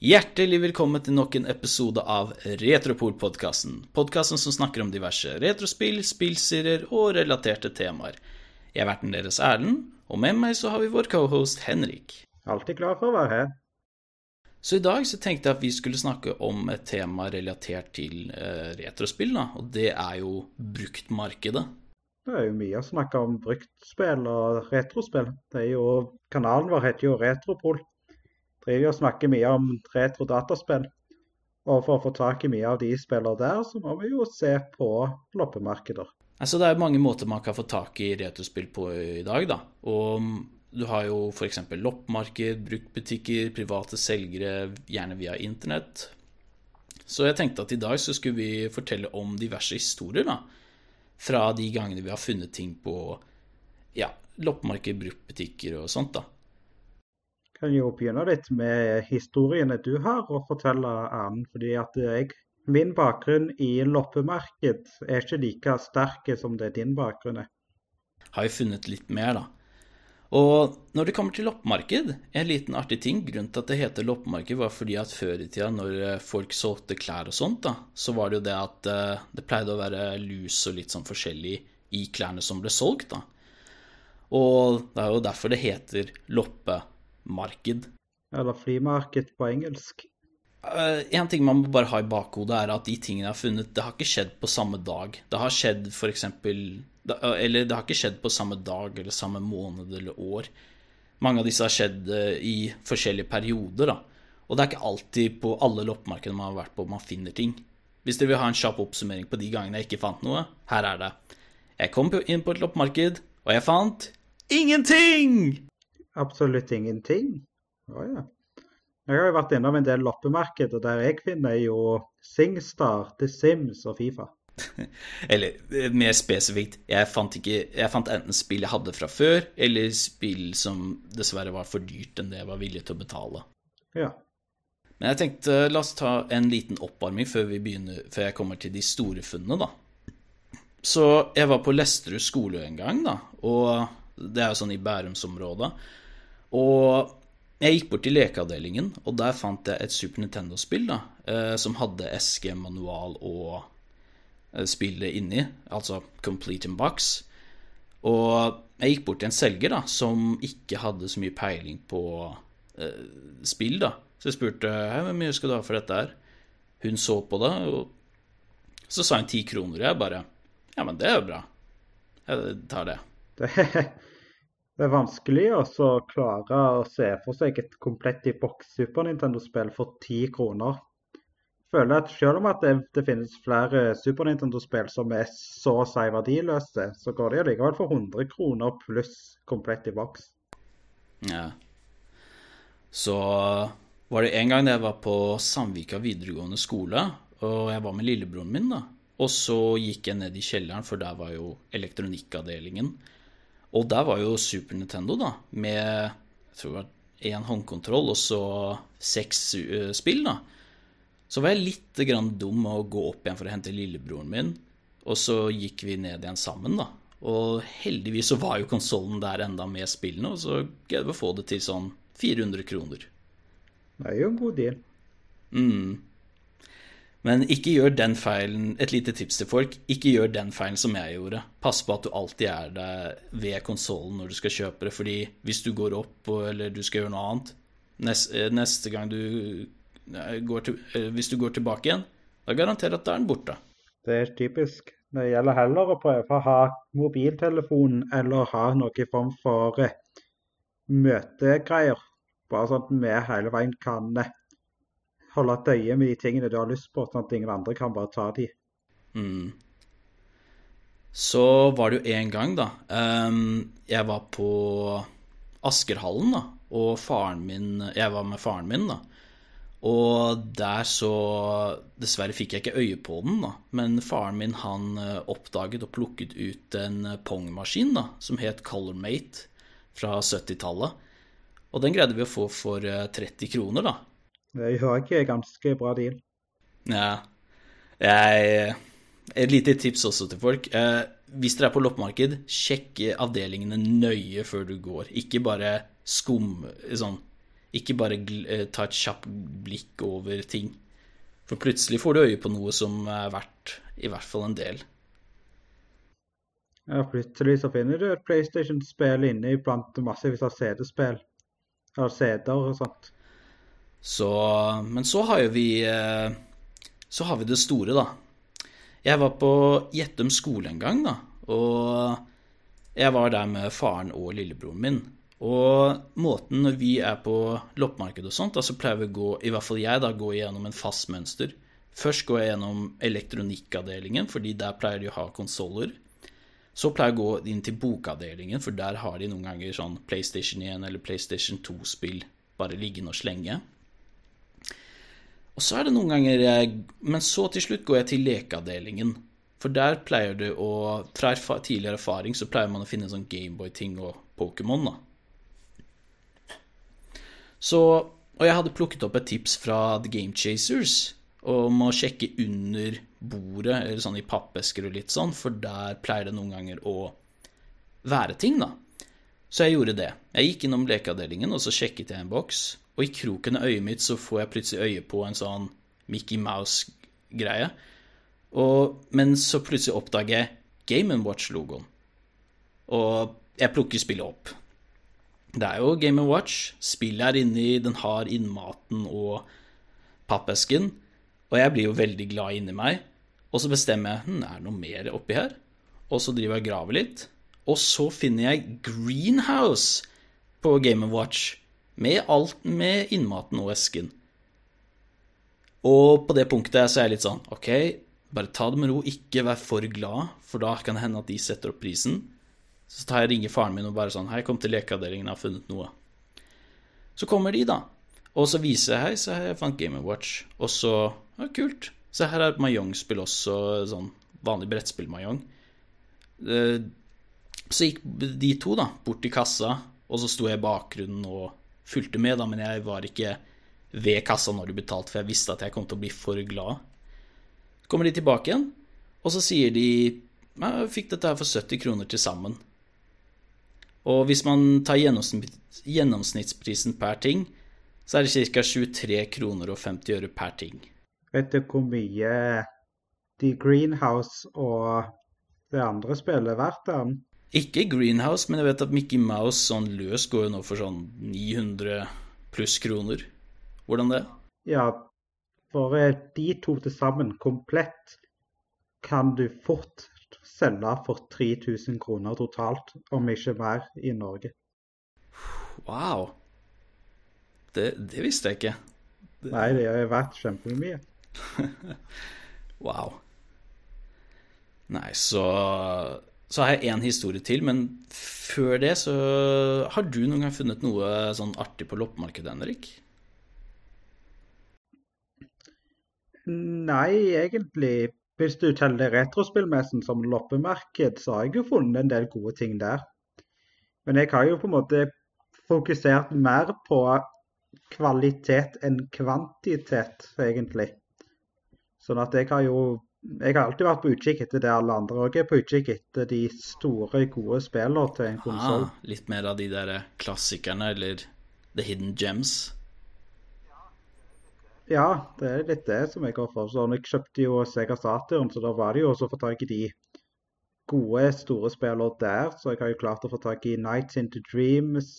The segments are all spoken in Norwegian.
Hjertelig velkommen til nok en episode av Retropol-podkasten. Podkasten som snakker om diverse retrospill, spillserier og relaterte temaer. Jeg er verten deres Erlend, og med meg så har vi vår cohost Henrik. Alltid klar for å være her. Så i dag så tenkte jeg at vi skulle snakke om et tema relatert til uh, retrospill, da, og det er jo bruktmarkedet. Det er jo mye å snakke om bruktspill og retrospill. Det er jo, Kanalen vår heter jo Retropol. Driver jo og snakker mye om retro-dataspill. Og for å få tak i mye av de spillene der, så må vi jo se på loppemarkeder. Altså, det er mange måter man kan få tak i retrospill på i dag, da. Og du har jo f.eks. loppemarked, bruktbutikker, private selgere, gjerne via internett. Så jeg tenkte at i dag så skulle vi fortelle om diverse historier, da. Fra de gangene vi har funnet ting på ja, loppemarked, bruktbutikker og sånt, da. Kan jo begynne litt med historiene du har å fortelle, Erlend. Fordi at jeg, min bakgrunn i loppemarked er ikke like sterk som det din bakgrunn er. Har jo funnet litt mer, da. Og når det kommer til loppemarked, en liten artig ting, grunnen til at det heter loppemarked, var fordi at før i tida, når eh, folk solgte klær og sånt, da, så var det jo det at uh, det pleide å være lus og litt sånn forskjellig i klærne som ble solgt, da. Og det er jo derfor det heter loppemarked. Eller flymarked på engelsk. Uh, en ting man må bare ha i bakhodet, er at de tingene jeg har funnet, det har ikke skjedd på samme dag. Det har skjedd for eksempel Eller det har ikke skjedd på samme dag eller samme måned eller år. Mange av disse har skjedd uh, i forskjellige perioder, da. Og det er ikke alltid på alle loppemarkedene man har vært på, man finner ting. Hvis dere vil ha en kjapp oppsummering på de gangene jeg ikke fant noe, her er det. Jeg kom inn på et loppemarked, og jeg fant ingenting! Absolutt ingenting? Å ja. Jeg har jo vært innom en del loppemarked, og der jeg finner jo Singstar, The Sims og Fifa. eller eh, mer spesifikt, jeg fant, ikke, jeg fant enten spill jeg hadde fra før, eller spill som dessverre var for dyrt enn det jeg var villig til å betale. Ja. Men jeg tenkte la oss ta en liten oppvarming før, vi begynner, før jeg kommer til de store funnene, da. Så jeg var på Lesterud skole en gang, da, og det er jo sånn i Bærumsområdet. Og jeg gikk bort til lekeavdelingen, og der fant jeg et Super Nintendo-spill da, eh, som hadde eske, manual og eh, spillet inni, altså Complete in Box. Og jeg gikk bort til en selger da, som ikke hadde så mye peiling på eh, spill, da. Så jeg spurte hvor mye skal du ha for dette her. Hun så på det, og så sa hun ti kroner. Og Jeg bare Ja, men det er jo bra. Jeg tar det. Det, er vanskelig å klare å se for seg et komplett i boks Super Nintendo-spill for ti kroner. Jeg føler at Selv om at det, det finnes flere Super Nintendo-spill som er så å si verdiløse, så går de allikevel for 100 kroner pluss komplett i boks. Ja. Så var det en gang jeg var på Sandvika videregående skole, og jeg var med lillebroren min, da. Og så gikk jeg ned i kjelleren, for der var jo elektronikkavdelingen. Og der var jo Super Nintendo, da, med jeg tror det var én håndkontroll og så seks uh, spill, da. Så var jeg litt grann dum med å gå opp igjen for å hente lillebroren min, og så gikk vi ned igjen sammen, da. Og heldigvis så var jo konsollen der enda med spillene, og så greide vi å få det til sånn 400 kroner. Det er jo en god deal. Mm. Men ikke gjør den feilen Et lite tips til folk. Ikke gjør den feilen som jeg gjorde. Pass på at du alltid er der ved konsollen når du skal kjøpe det. Fordi hvis du går opp eller du skal gjøre noe annet neste, neste gang du går til, Hvis du går tilbake igjen, da garanterer at da er den borte. Det er typisk. Det gjelder heller å prøve å ha mobiltelefonen eller ha noe i form for møtegreier. Bare sånn at vi hele veien kan holde et øye med de tingene du har lyst på, sånn at ingen andre kan bare ta de. Mm. Så var det jo en gang, da. Jeg var på Askerhallen, da. Og faren min Jeg var med faren min, da. Og der så Dessverre fikk jeg ikke øye på den, da. Men faren min han oppdaget og plukket ut en pongmaskin da, som het Colormate fra 70-tallet. Og den greide vi å få for 30 kroner, da. Det er jo ikke ganske bra deal. Ja. Jeg, et lite tips også til folk. Eh, hvis dere er på loppemarked, sjekk avdelingene nøye før du går. Ikke bare skum sånn Ikke bare eh, ta et kjapt blikk over ting. For plutselig får du øye på noe som er verdt i hvert fall en del. Ja, plutselig så finner du et PlayStation-spill inne blant massevis av CD-spill. Eller CD-er og sånt. Så Men så har jo vi eh, Så har vi det store, da. Jeg var på Gjettum skole en gang, da. Og jeg var der med faren og lillebroren min. Og måten når vi er på loppemarked og sånt, da, så pleier vi å gå, i hvert fall jeg, da, gå gjennom en fast mønster. Først går jeg gjennom elektronikkavdelingen, fordi der pleier de å ha konsoller. Så pleier jeg å gå inn til bokavdelingen, for der har de noen ganger sånn PlayStation 1 eller PlayStation 2-spill bare liggende og slenge. Og så er det noen ganger jeg Men så til slutt går jeg til lekeavdelingen. For der pleier du å Fra tidligere erfaring så pleier man å finne sånn Gameboy-ting og Pokémon, da. Så Og jeg hadde plukket opp et tips fra The Game Chasers om å sjekke under bordet, eller sånn i pappesker og litt sånn, for der pleier det noen ganger å være ting, da. Så jeg gjorde det. Jeg gikk innom lekeavdelingen, og så sjekket jeg en boks. Og i kroken av øyet mitt så får jeg plutselig øye på en sånn Mickey Mouse-greie. Men så plutselig oppdager jeg Game Watch-logoen. Og jeg plukker spillet opp. Det er jo Game Watch. Spillet er inni, den har innmaten og pappesken. Og jeg blir jo veldig glad inni meg. Og så bestemmer jeg hm, er det noe mer oppi her. Og så driver jeg og graver litt. Og så finner jeg Greenhouse på Game Watch. Med alt med innmaten og esken. Og på det punktet så er jeg litt sånn OK, bare ta det med ro. Ikke vær for glad, for da kan det hende at de setter opp prisen. Så tar jeg ringer faren min og bare sånn Hei, kom til lekeavdelingen, jeg har funnet noe. Så kommer de, da. Og så viser jeg Hei, så har jeg fant Game Watch. Og så Ja, kult. Se her er Mahjong-spill også, sånn vanlig brettspill-Mahjong. Eh, så gikk de to da bort til kassa, og så sto jeg i bakgrunnen og fulgte med, da, men jeg var ikke ved kassa når de betalte, for jeg visste at jeg kom til å bli for glad. Kommer de tilbake igjen, og så sier de jeg fikk dette her for 70 kroner til sammen. Og hvis man tar gjennomsnittsprisen per ting, så er det ca. 23 kroner og 50 øre per ting. Vet du hvor mye The Greenhouse og det andre spillet er verdt? Den? Ikke Greenhouse, men jeg vet at Mickey Mouse sånn løs går jo nå for sånn 900 pluss kroner. Hvordan det? Ja, for de to til sammen komplett kan du fort selge for 3000 kroner totalt, om ikke mer, i Norge. Wow. Det, det visste jeg ikke. Det... Nei, det har vært kjempemye. wow. Nei, så så har jeg én historie til, men før det så Har du noen gang funnet noe sånn artig på loppemarkedet, Henrik? Nei, egentlig hvis du teller retrospillmessen som loppemarked, så har jeg jo funnet en del gode ting der. Men jeg har jo på en måte fokusert mer på kvalitet enn kvantitet, egentlig. Sånn at jeg har jo Jeg har alltid vært på utkikk etter det alle andre òg er på utkikk etter de store, gode spillene til en konsoll. Ah, litt mer av de der klassikerne, eller The Hidden Gems? Ja, det er litt det som jeg har foreslått. Jeg kjøpte jo Sega Saturn, så da var det jo også å få tak i de gode, store spillene der. Så jeg har jo klart å få tak i Nights Into Dreams,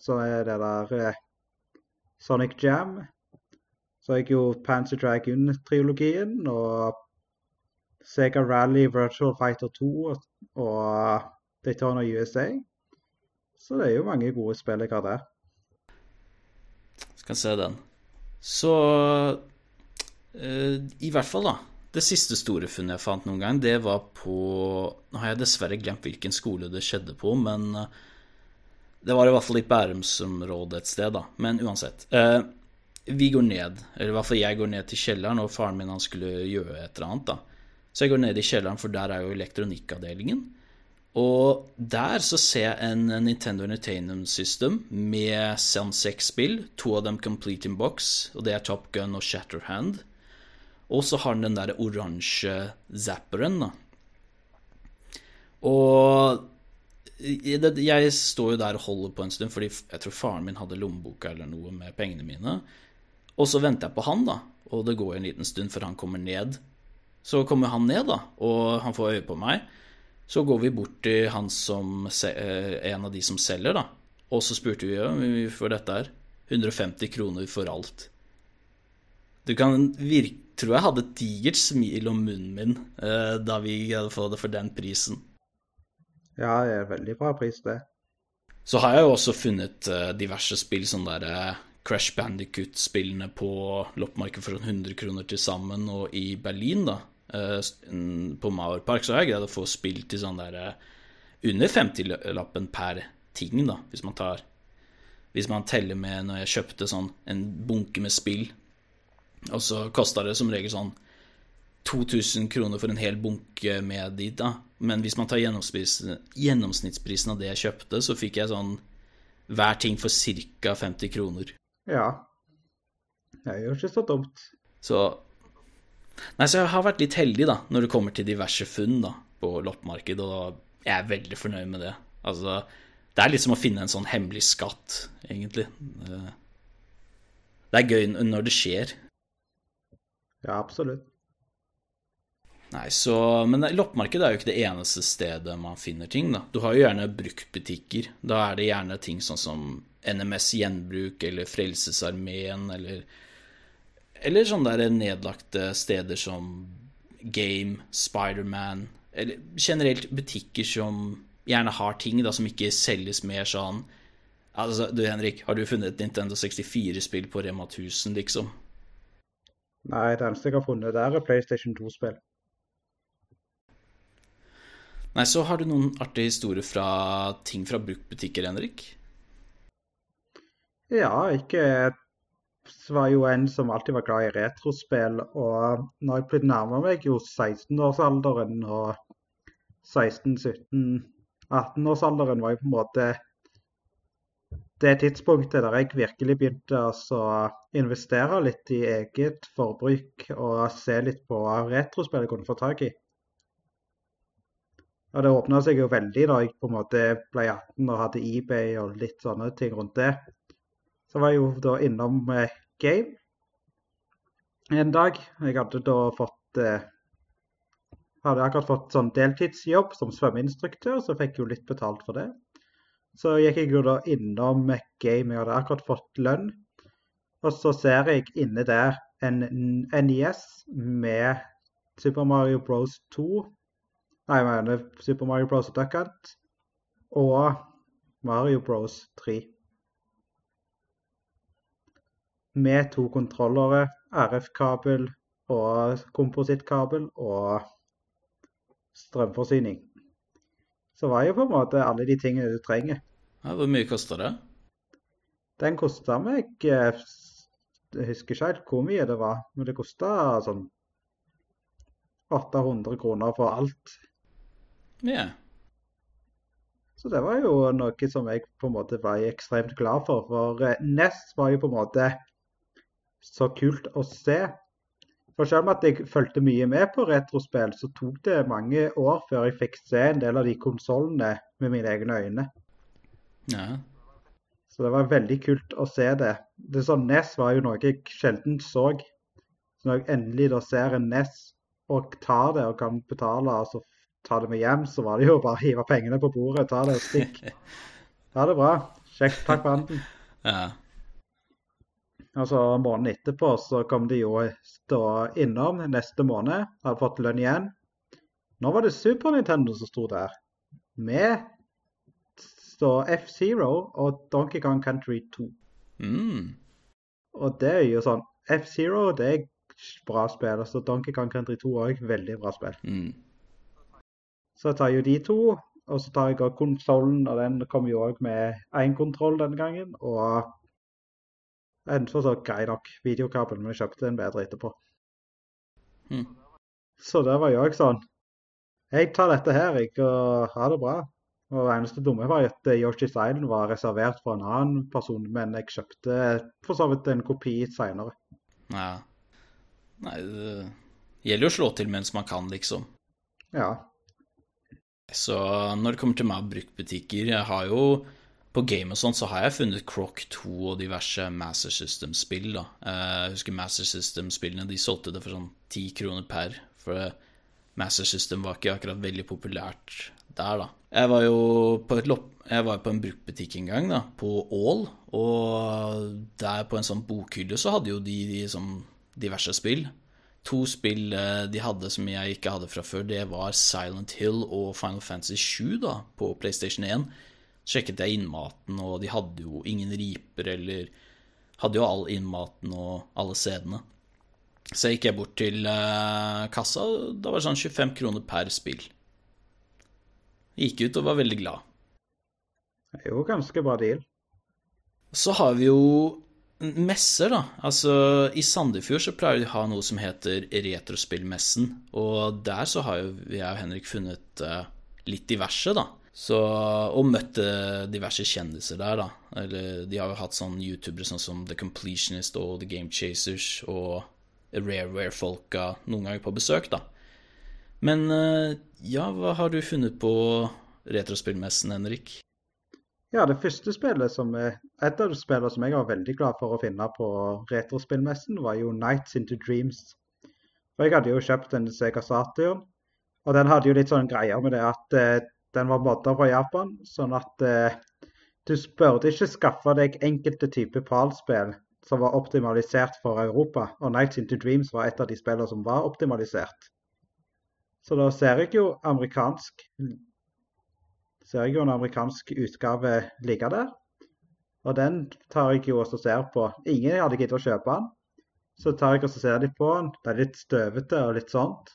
så er det der eh, Sonic Jam. Så har jeg jo Panzer Dragon-trilogien og Sega Rally Virtual Fighter 2 og Daytona USA. Så det er jo mange gode spill jeg har der. Skal se den. Så uh, i hvert fall, da. Det siste store funnet jeg fant noen gang, det var på Nå har jeg dessverre glemt hvilken skole det skjedde på, men uh, det var i hvert fall i Bærumsområdet et sted, da. Men uansett. Uh, vi går ned, eller i hvert fall jeg går ned til kjelleren, og faren min han skulle gjøre et eller annet, da. Så jeg går ned i kjelleren, for der er jo elektronikkavdelingen. Og der så ser jeg en Nintendo Entertainment System med sånn seks spill. To av dem complete in box, og det er Top Gun og Shatterhand. Og så har den den der oransje zapperen, da. Og Jeg står jo der og holder på en stund, fordi jeg tror faren min hadde lommeboka eller noe med pengene mine. Og så venter jeg på han, da, og det går en liten stund før han kommer ned. Så kommer han ned, da, og han får øye på meg. Så går vi bort til han som, eh, en av de som selger, da. Og så spurte vi om vi får dette her. 150 kroner for alt. Du kan virke Tror jeg hadde et digert smil om munnen min eh, da vi hadde fått det for den prisen. Ja, det er veldig bra pris, det. Så har jeg jo også funnet uh, diverse spill, sånn der uh, Crash Bandicut-spillene på loppemarkedet for 100 kroner til sammen, og i Berlin, da, uh, på Mauer Park, så har jeg greid å få spill til sånn der under 50-lappen per ting, da, hvis man tar Hvis man teller med når jeg kjøpte sånn en bunke med spill, og så kosta det som regel sånn 2000 kroner for en hel bunke med dit, da. Men hvis man tar gjennomsnittsprisen av det jeg kjøpte, så fikk jeg sånn hver ting for ca. 50 kroner. Ja. Det er jo ikke så dumt. Så Nei, så jeg har vært litt heldig, da, når det kommer til diverse funn da, på loppemarked, og jeg er veldig fornøyd med det. Altså, det er litt som å finne en sånn hemmelig skatt, egentlig. Det er gøy når det skjer. Ja, absolutt. Nei, så, Men loppemarked er jo ikke det eneste stedet man finner ting. da. Du har jo gjerne bruktbutikker. Da er det gjerne ting sånn som NMS Gjenbruk eller Frelsesarmeen eller Eller sånne der nedlagte steder som Game, Spiderman Eller generelt butikker som gjerne har ting da som ikke selges mer sånn Altså, du Henrik, har du funnet et Nintendo 64-spill på Rema 1000, liksom? Nei, det eneste jeg har funnet der, er PlayStation 2-spill. Nei, så har du noen artige historier fra ting fra bruktbutikker, Henrik? Ja, ikke var jo en som alltid var glad i retrospill, og når jeg nærmer meg jo 16-årsalderen og 16-17-18-årsalderen var jo på en måte det tidspunktet der jeg virkelig begynte å investere litt i eget forbruk og se litt på retrospill jeg kunne få tak i. Og det åpna seg jo veldig da jeg på en måte ble 18 og hadde eBay og litt sånne ting rundt det. Så var jeg jo da innom eh, Game en dag. Jeg hadde da fått eh, Hadde akkurat fått sånn deltidsjobb som svømmeinstruktør, så fikk jeg jo litt betalt for det. Så gikk jeg jo da innom Game. Jeg hadde akkurat fått lønn. Og så ser jeg inne der en NES med Super Mario Bros 2 Nei, Super Mario Bros. Duck Hunt og Mario Bros. 3. Med to kontrollere, RF-kabel og komposittkabel og strømforsyning. Så var jo på en måte alle de tingene du trenger. Ja, hvor mye kosta det? Den kosta meg eh, Jeg husker ikke helt hvor mye det var, men det kosta sånn 800 kroner for alt. Ja. Så det var jo noe som jeg på en måte var ekstremt glad for. For Ness NES var jo på en måte så kult å se. For selv om at jeg fulgte mye med på retrospill, så tok det mange år før jeg fikk se en del av de konsollene med mine egne øyne. Ja. Så det var veldig kult å se det. det sånn NES var jo noe jeg sjelden så. Så når jeg endelig da ser en NES og tar det og kan betale, altså ta det med hjem, så var det jo bare å hive pengene på bordet, ta det og stikk. Ha det bra. Kjekt. Takk for anden. Ja. Og så måneden etterpå så kom de jo stå innom neste måned, hadde fått lønn igjen. Nå var det Super Nintendo som sto der, med F-Zero og Donkey Kong Country 2. Mm. Og det er jo sånn F-Zero det er bra spill, og så Donkey Kong Country 2 òg veldig bra spill. Mm. Så jeg tar jo de to, og så tar jeg også konsollen, og den kommer jo òg med én kontroll denne gangen. Og en for så grei nok videokabel, men jeg kjøpte en bedre etterpå. Mm. Så det var jo òg sånn Jeg tar dette her, jeg, og ha det bra. Og det eneste dumme var at Yoshi's Island var reservert for en annen person, men jeg kjøpte for så vidt en kopi seinere. Ja. Nei, det gjelder jo å slå til mens man kan, liksom. Ja. Så når det kommer til meg og bruktbutikker Jeg har jo på game og sånn så har jeg funnet Croc 2 og diverse Master System-spill. da. Jeg husker Master System-spillene de solgte det for sånn ti kroner per. For Master System var ikke akkurat veldig populært der, da. Jeg var jo på, var på en bruktbutikk en gang, da, på Ål. Og der på en sånn bokhylle så hadde jo de, de sånn diverse spill. To spill eh, de hadde som jeg ikke hadde fra før, det var Silent Hill og Final Fantasy 7 da, på PlayStation 1. Sjekket jeg innmaten, og de hadde jo ingen riper eller Hadde jo all innmaten og alle CD-ene. Så gikk jeg bort til uh, kassa, og da var det sånn 25 kroner per spill. Gikk ut og var veldig glad. Det er jo ganske bra deal. Så har vi jo messer, da. Altså, I Sandefjord så pleier de å ha noe som heter Retrospillmessen. Og der så har jo jeg og Henrik funnet uh, litt diverse, da. Så, og møtt diverse kjendiser der, da. Eller de har jo hatt sånn youtubere sånn som The Completionist og The Game Chasers og Rareware-folka noen ganger på besøk, da. Men uh, ja, hva har du funnet på retrospillmessen, Henrik? Ja, det første spillet som et av spillene som jeg var veldig glad for å finne på retrospillmessen, var jo Nights Into Dreams. For jeg hadde jo kjøpt en Sega Saturn, og den hadde jo litt sånn greier med det at eh, den var modda fra Japan, sånn at eh, du burde ikke skaffe deg enkelte typer PAL-spill som var optimalisert for Europa, og Nights Into Dreams var et av de spillene som var optimalisert. Så da ser jeg jo amerikansk ser jeg jo en amerikansk utgave ligge der. Og den tar jeg jo også og ser på. Ingen hadde giddet å kjøpe den. Så tar jeg og ser litt på den. Det er litt støvete og litt sånt.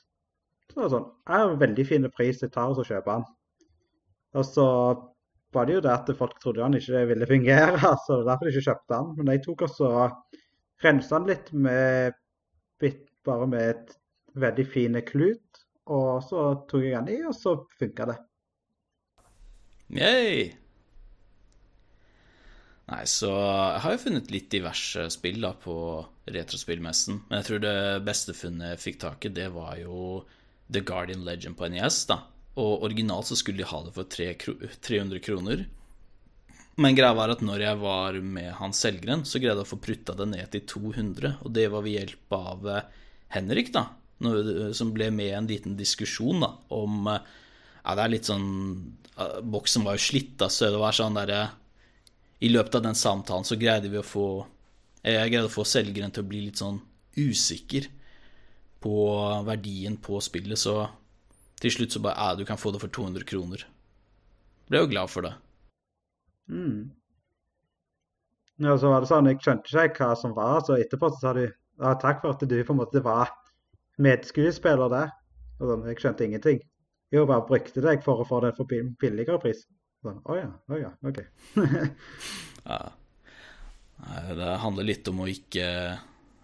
Så det er sånn, det er en veldig fin pris, jeg tar og kjøper den. Og så var det jo det at folk trodde han ikke ville fungere, så derfor de ikke kjøpte han. Men jeg tok også rensa han litt med bare med et veldig fine klut. Og så tok jeg han i, og så funka det. Yay! Nei, så jeg har jo funnet litt diverse spill da på retrospillmessen. Men jeg tror det beste funnet jeg fikk tak i, det var jo The Guardian Legend på NES. da. Og originalt så skulle de ha det for 300 kroner. Men greia var at når jeg var med Hans Selgren, så greide jeg å få prutta det ned til 200. Og det var ved hjelp av eh, Henrik, da. Som ble med i en liten diskusjon da, om eh, ja, det er litt sånn Boksen var jo slitt, da, så det var sånn derre I løpet av den samtalen så greide vi å få Jeg greide å få selgeren til å bli litt sånn usikker på verdien på spillet, så til slutt så bare Ja, du kan få det for 200 kroner. Ble jo glad for det. Mm. Ja, så var det sånn, Jeg skjønte ikke hva som var, så etterpå så sa de ja, takk for at du på en måte var medskuespiller der. Og sånn, Jeg skjønte ingenting. Jo, bare brukte deg for å få det for billigere pris. Sånn, å ja, å ja, OK. ja. Det handler litt om å ikke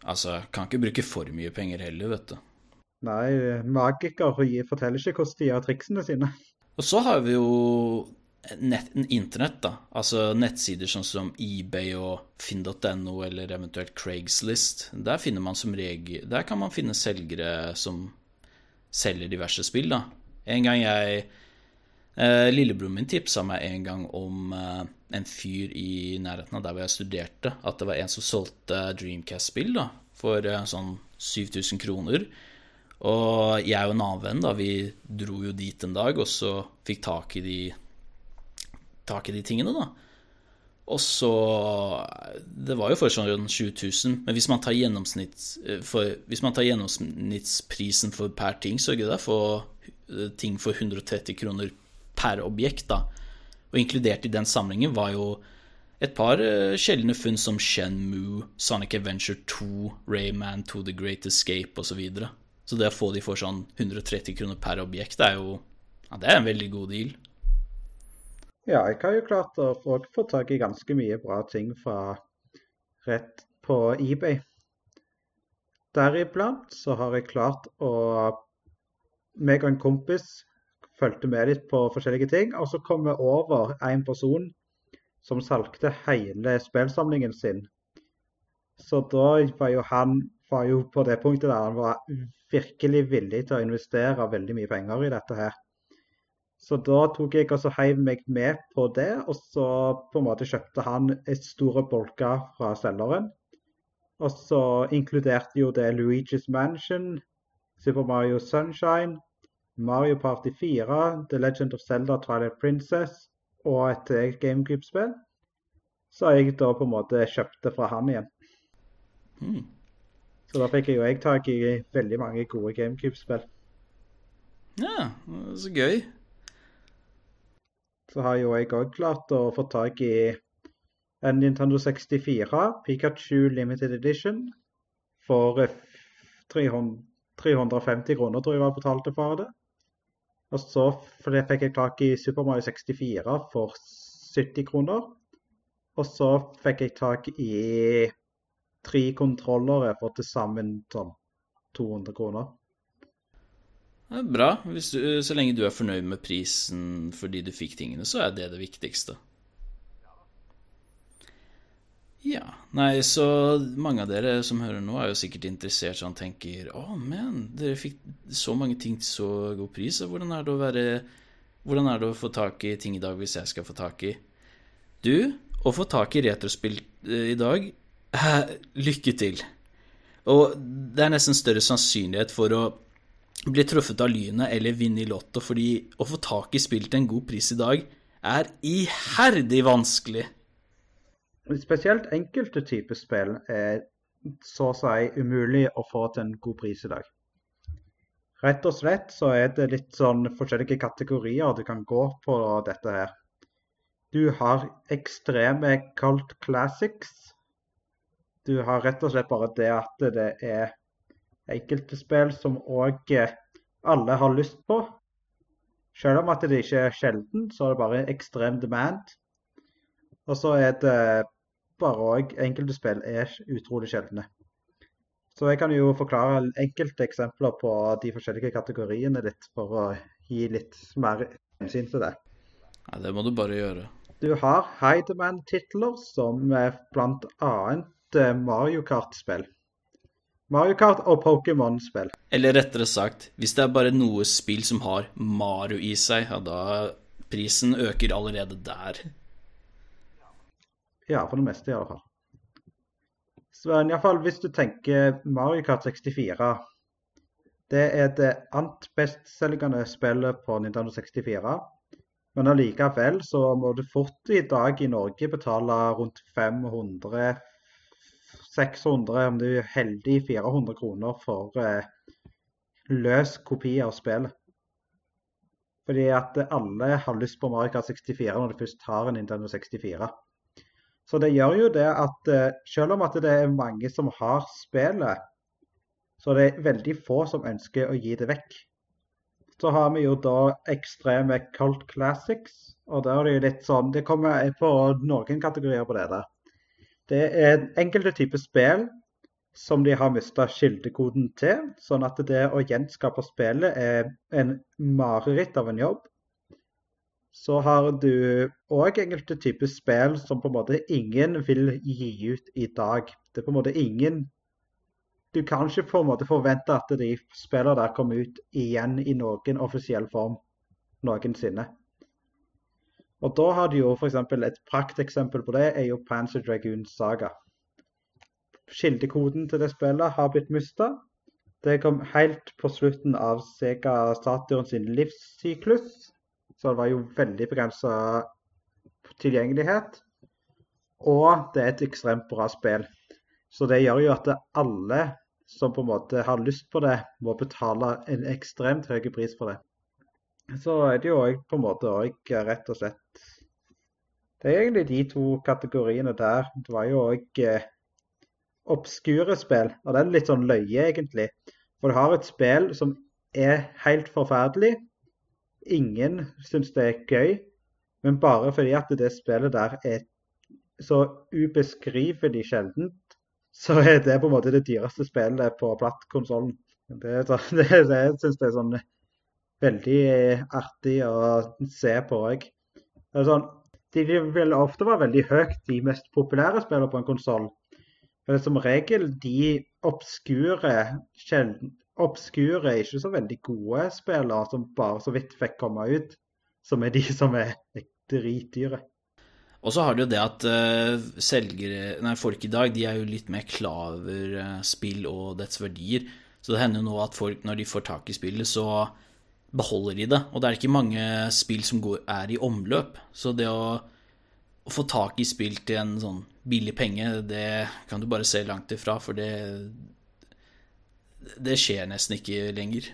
Altså, kan ikke bruke for mye penger heller, vet du. Nei, magikere forteller ikke hvordan de gjør triksene sine. Og så har vi jo nett, internett, da. Altså nettsider sånn som eBay og finn.no eller eventuelt Craigslist. Der finner man som regel Der kan man finne selgere som selger diverse spill, da. En gang jeg eh, Lillebroren min tipsa meg en gang om eh, en fyr i nærheten av der hvor jeg studerte, at det var en som solgte Dreamcast-spill da, for eh, sånn 7000 kroner. Og jeg og en annen venn, da, vi dro jo dit en dag, og så fikk tak i de, tak i de tingene, da. Og så Det var jo for sånn 7000, men hvis man tar, gjennomsnitt... for, hvis man tar gjennomsnittsprisen for per ting, så er det for Eh, ting for 130 kroner per objekt. da. Og inkludert i den samlingen var jo et par uh, sjeldne funn som Shenmue, Sonic Adventure 2, Rayman 2 The Great Escape osv. Så, videre. så det å få de for sånn 130 kroner per objekt, er jo ja, det er en veldig god deal. Ja, jeg har jo klart å få, få tak i ganske mye bra ting fra rett på eBay. Deriblant så har jeg klart å meg og en kompis fulgte med litt på forskjellige ting. Og så kom vi over en person som salgte hele spillsamlingen sin. Så da var jo han var jo på det punktet der han var virkelig villig til å investere veldig mye penger i dette her. Så da tok jeg og heiv meg med på det, og så på en måte kjøpte han et store bolker fra selgeren. Og så inkluderte jo det Luigi's Mansion, Super Mario Sunshine, Mario Party 4, The Legend of Zelda Twilight Princess og et GameCube-spill. Så jeg da på en måte kjøpte fra han igjen. Mm. Så da fikk jeg jo jeg tak i veldig mange gode GameCube-spill. Ja, så gøy. Så har jo jeg òg klart å få tak i en Nintendo 64 Pikachu Limited Edition for 300, 350 kroner, tror jeg jeg betalte for det. Og så fikk jeg tak i Super Mario 64 for 70 kroner. Og så fikk jeg tak i tre kontrollere for til sammen sånn 200 kroner. Det er bra. Du, så lenge du er fornøyd med prisen fordi du fikk tingene, så er det det viktigste. Ja. Nei, så mange av dere som hører nå, er jo sikkert interessert sånn tenker Å, oh, men, dere fikk så mange ting til så god pris. Og hvordan er det å være Hvordan er det å få tak i ting i dag hvis jeg skal få tak i Du, å få tak i retrospill eh, i dag Lykke til. Og det er nesten større sannsynlighet for å bli truffet av lynet eller vinne i Lotto, fordi å få tak i spill til en god pris i dag er iherdig vanskelig. Spesielt enkelte typer spill er så å si umulig å få til en god pris i dag. Rett og slett så er det litt sånn forskjellige kategorier du kan gå på dette her. Du har ekstreme cult classics, du har rett og slett bare det at det er enkelte spill som òg alle har lyst på. Selv om at det ikke er sjelden, så er det bare ekstrem demand. Og så er det bare òg enkelte spill er utrolig sjeldne. Så jeg kan jo forklare enkelte eksempler på de forskjellige kategoriene litt, for å gi litt mer hensyn til det. Nei, Det må du bare gjøre. Du har high demand-titler som bl.a. Eh, Mario Kart-spill. Mario Kart og Pokémon-spill. Eller rettere sagt, hvis det er bare noe spill som har Mario i seg, ja, da prisen øker allerede der. Ja, for det meste i alle fall. Så i alle fall, hvis du tenker Mario Kart 64 Det er det ant bestselgende spillet på Nintendo 64. Men allikevel så må du fort i dag i Norge betale rundt 500 600, om du er heldig 400 kroner for eh, løs kopi av spillet. Fordi at alle har lyst på Mario Kart 64 når de først har en Nintendo 64. Så det gjør jo det at eh, selv om at det er mange som har spillet, så det er veldig få som ønsker å gi det vekk. Så har vi jo da ekstreme Cult Classics, og der er det jo litt sånn Det kommer på noen kategorier på det der. Det er enkelte typer spill som de har mista kildekoden til, sånn at det å gjenskape spillet er en mareritt av en jobb. Så har du òg enkelte typer spill som på en måte ingen vil gi ut i dag. Det er på en måte ingen Du kan ikke på en måte forvente at de spillene der kommer ut igjen i noen offisiell form noensinne. Og da har du jo f.eks. et prakteksempel på det, er jo Panzer Dragoon Saga. Kildekoden til det spillet har blitt mista. Det kom helt på slutten av Sega Saturn sin livssyklus, så det var jo veldig begrensa tilgjengelighet. Og det er et ekstremt bra spill. Så det gjør jo at alle som på en måte har lyst på det, må betale en ekstremt høy pris for det så er det jo òg på en måte òg rett og slett Det er egentlig de to kategoriene der. Det var jo òg eh, obskure spill, og det er litt sånn løye, egentlig. For du har et spill som er helt forferdelig. Ingen syns det er gøy, men bare fordi at det spillet der er så ubeskrivelig sjeldent, så er det på en måte det dyreste spillet på plattkonsollen. Det, det, det syns jeg er sånn veldig artig å se på òg. Sånn, de vil ofte være veldig høyt, de mest populære spillene på en konsoll. Men som regel de obskure, sjelden, obskure, ikke så veldig gode spillere som bare så vidt fikk komme ut, som er de som er dritdyre. Og så har du jo det at uh, selgere, nei, folk i dag de er jo litt mer klar over uh, spill og dets verdier. Så det hender jo nå at folk, når de får tak i spillet, så beholder de det. Og det er ikke mange spill som går, er i omløp. Så det å, å, få tak i spill til en sånn billig penge, det kan du bare se langt ifra, for det Det skjer nesten ikke lenger.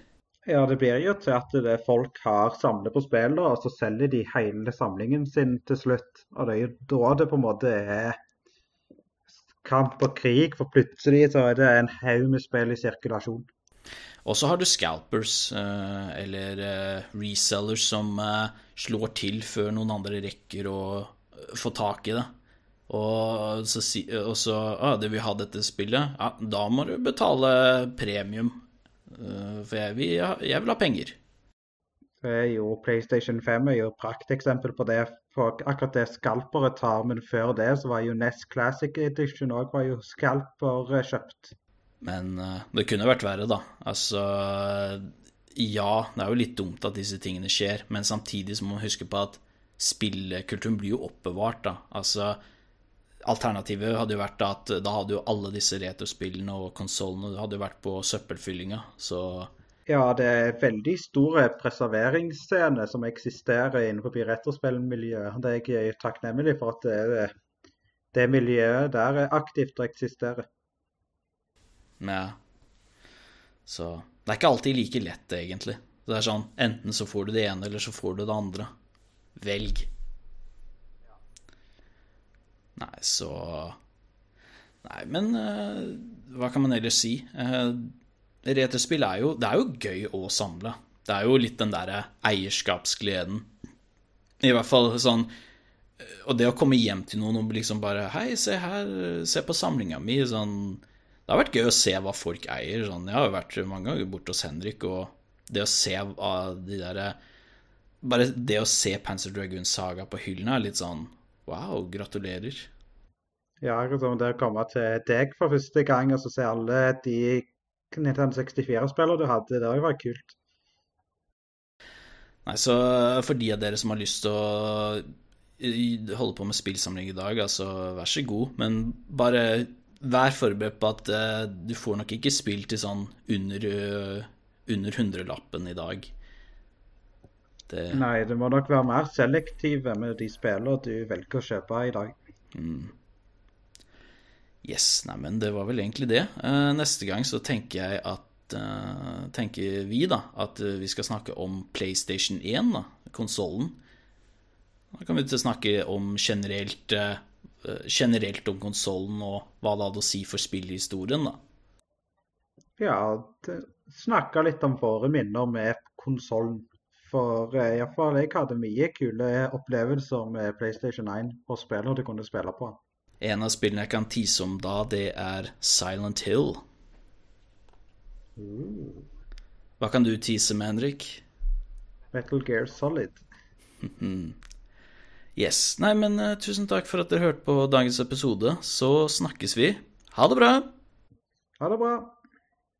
Ja, det blir jo til at det folk har samlet på spill, og så selger de hele samlingen sin til slutt. Og det er jo da det på en måte er kamp og krig, for plutselig så er det en haug med spill i sirkulasjon. Og så har du scalpers, eh, eller eh, resellers, som eh, slår til før noen andre rekker å få tak i det. Og så, og så ah, det vil ha dette spillet, ja, da må du betale premium Eh, for jeg vil, jeg vil ha penger. Er jo PlayStation 5 er jo prakteksempel på det. For akkurat det skalpere tar, men før det så var jo Nest Classic Edition òg var jo skalper eh, kjøpt. Men uh, det kunne vært verre, da. Altså Ja, det er jo litt dumt at disse tingene skjer, men samtidig så må man huske på at spillkulturen blir jo oppbevart, da. Altså Alternativet hadde jo vært at da hadde jo alle disse retrospillene og konsollene hadde jo vært på søppelfyllinga, så Ja, det er veldig store preserveringsscener som eksisterer innenfor retrospillmiljøet. Det er jeg takknemlig for at det, det miljøet der er aktivt og eksisterer. Ja. Så det er ikke alltid like lett, egentlig. Det er sånn enten så får du det ene, eller så får du det andre. Velg. Nei, så Nei, men uh, hva kan man ellers si? Uh, retrospill er jo Det er jo gøy å samle. Det er jo litt den derre eierskapsgleden. I hvert fall sånn Og det å komme hjem til noen og liksom bare Hei, se her, se på samlinga mi. Sånn Det har vært gøy å se hva folk eier. Sånn, jeg har jo vært mange ganger borte hos Henrik, og det å se av de derre Bare det å se Panzer Dragoon Saga på hyllene er litt sånn Wow, gratulerer. Ja, det å komme til deg for første gang og så se alle de Nintendo 64-spillene du hadde, det var kult. Nei, så for de av dere som har lyst til å holde på med spillsamling i dag, altså vær så god, men bare vær forberedt på at uh, du får nok ikke spill til sånn under, uh, under hundrelappen i dag. Det... Nei, du må nok være mer selektive med de spillene du velger å kjøpe i dag. Mm. Yes, neimen det var vel egentlig det. Uh, neste gang så tenker jeg at uh, Tenker vi da at vi skal snakke om PlayStation 1, da, konsollen. Da kan vi ikke snakke om generelt Generelt om konsollen og hva det hadde å si for spillhistorien, da. Ja, snakke litt om våre minner med konsollen. For uh, iallfall jeg hadde mye kule opplevelser med PlayStation 1 og spiller du kunne spille på. En av spillene jeg kan tise om da, det er Silent Hill. Hva kan du tise med, Henrik? Metal Gear Solid. yes. Nei, men uh, tusen takk for at dere hørte på dagens episode. Så snakkes vi. Ha det bra. Ha det bra.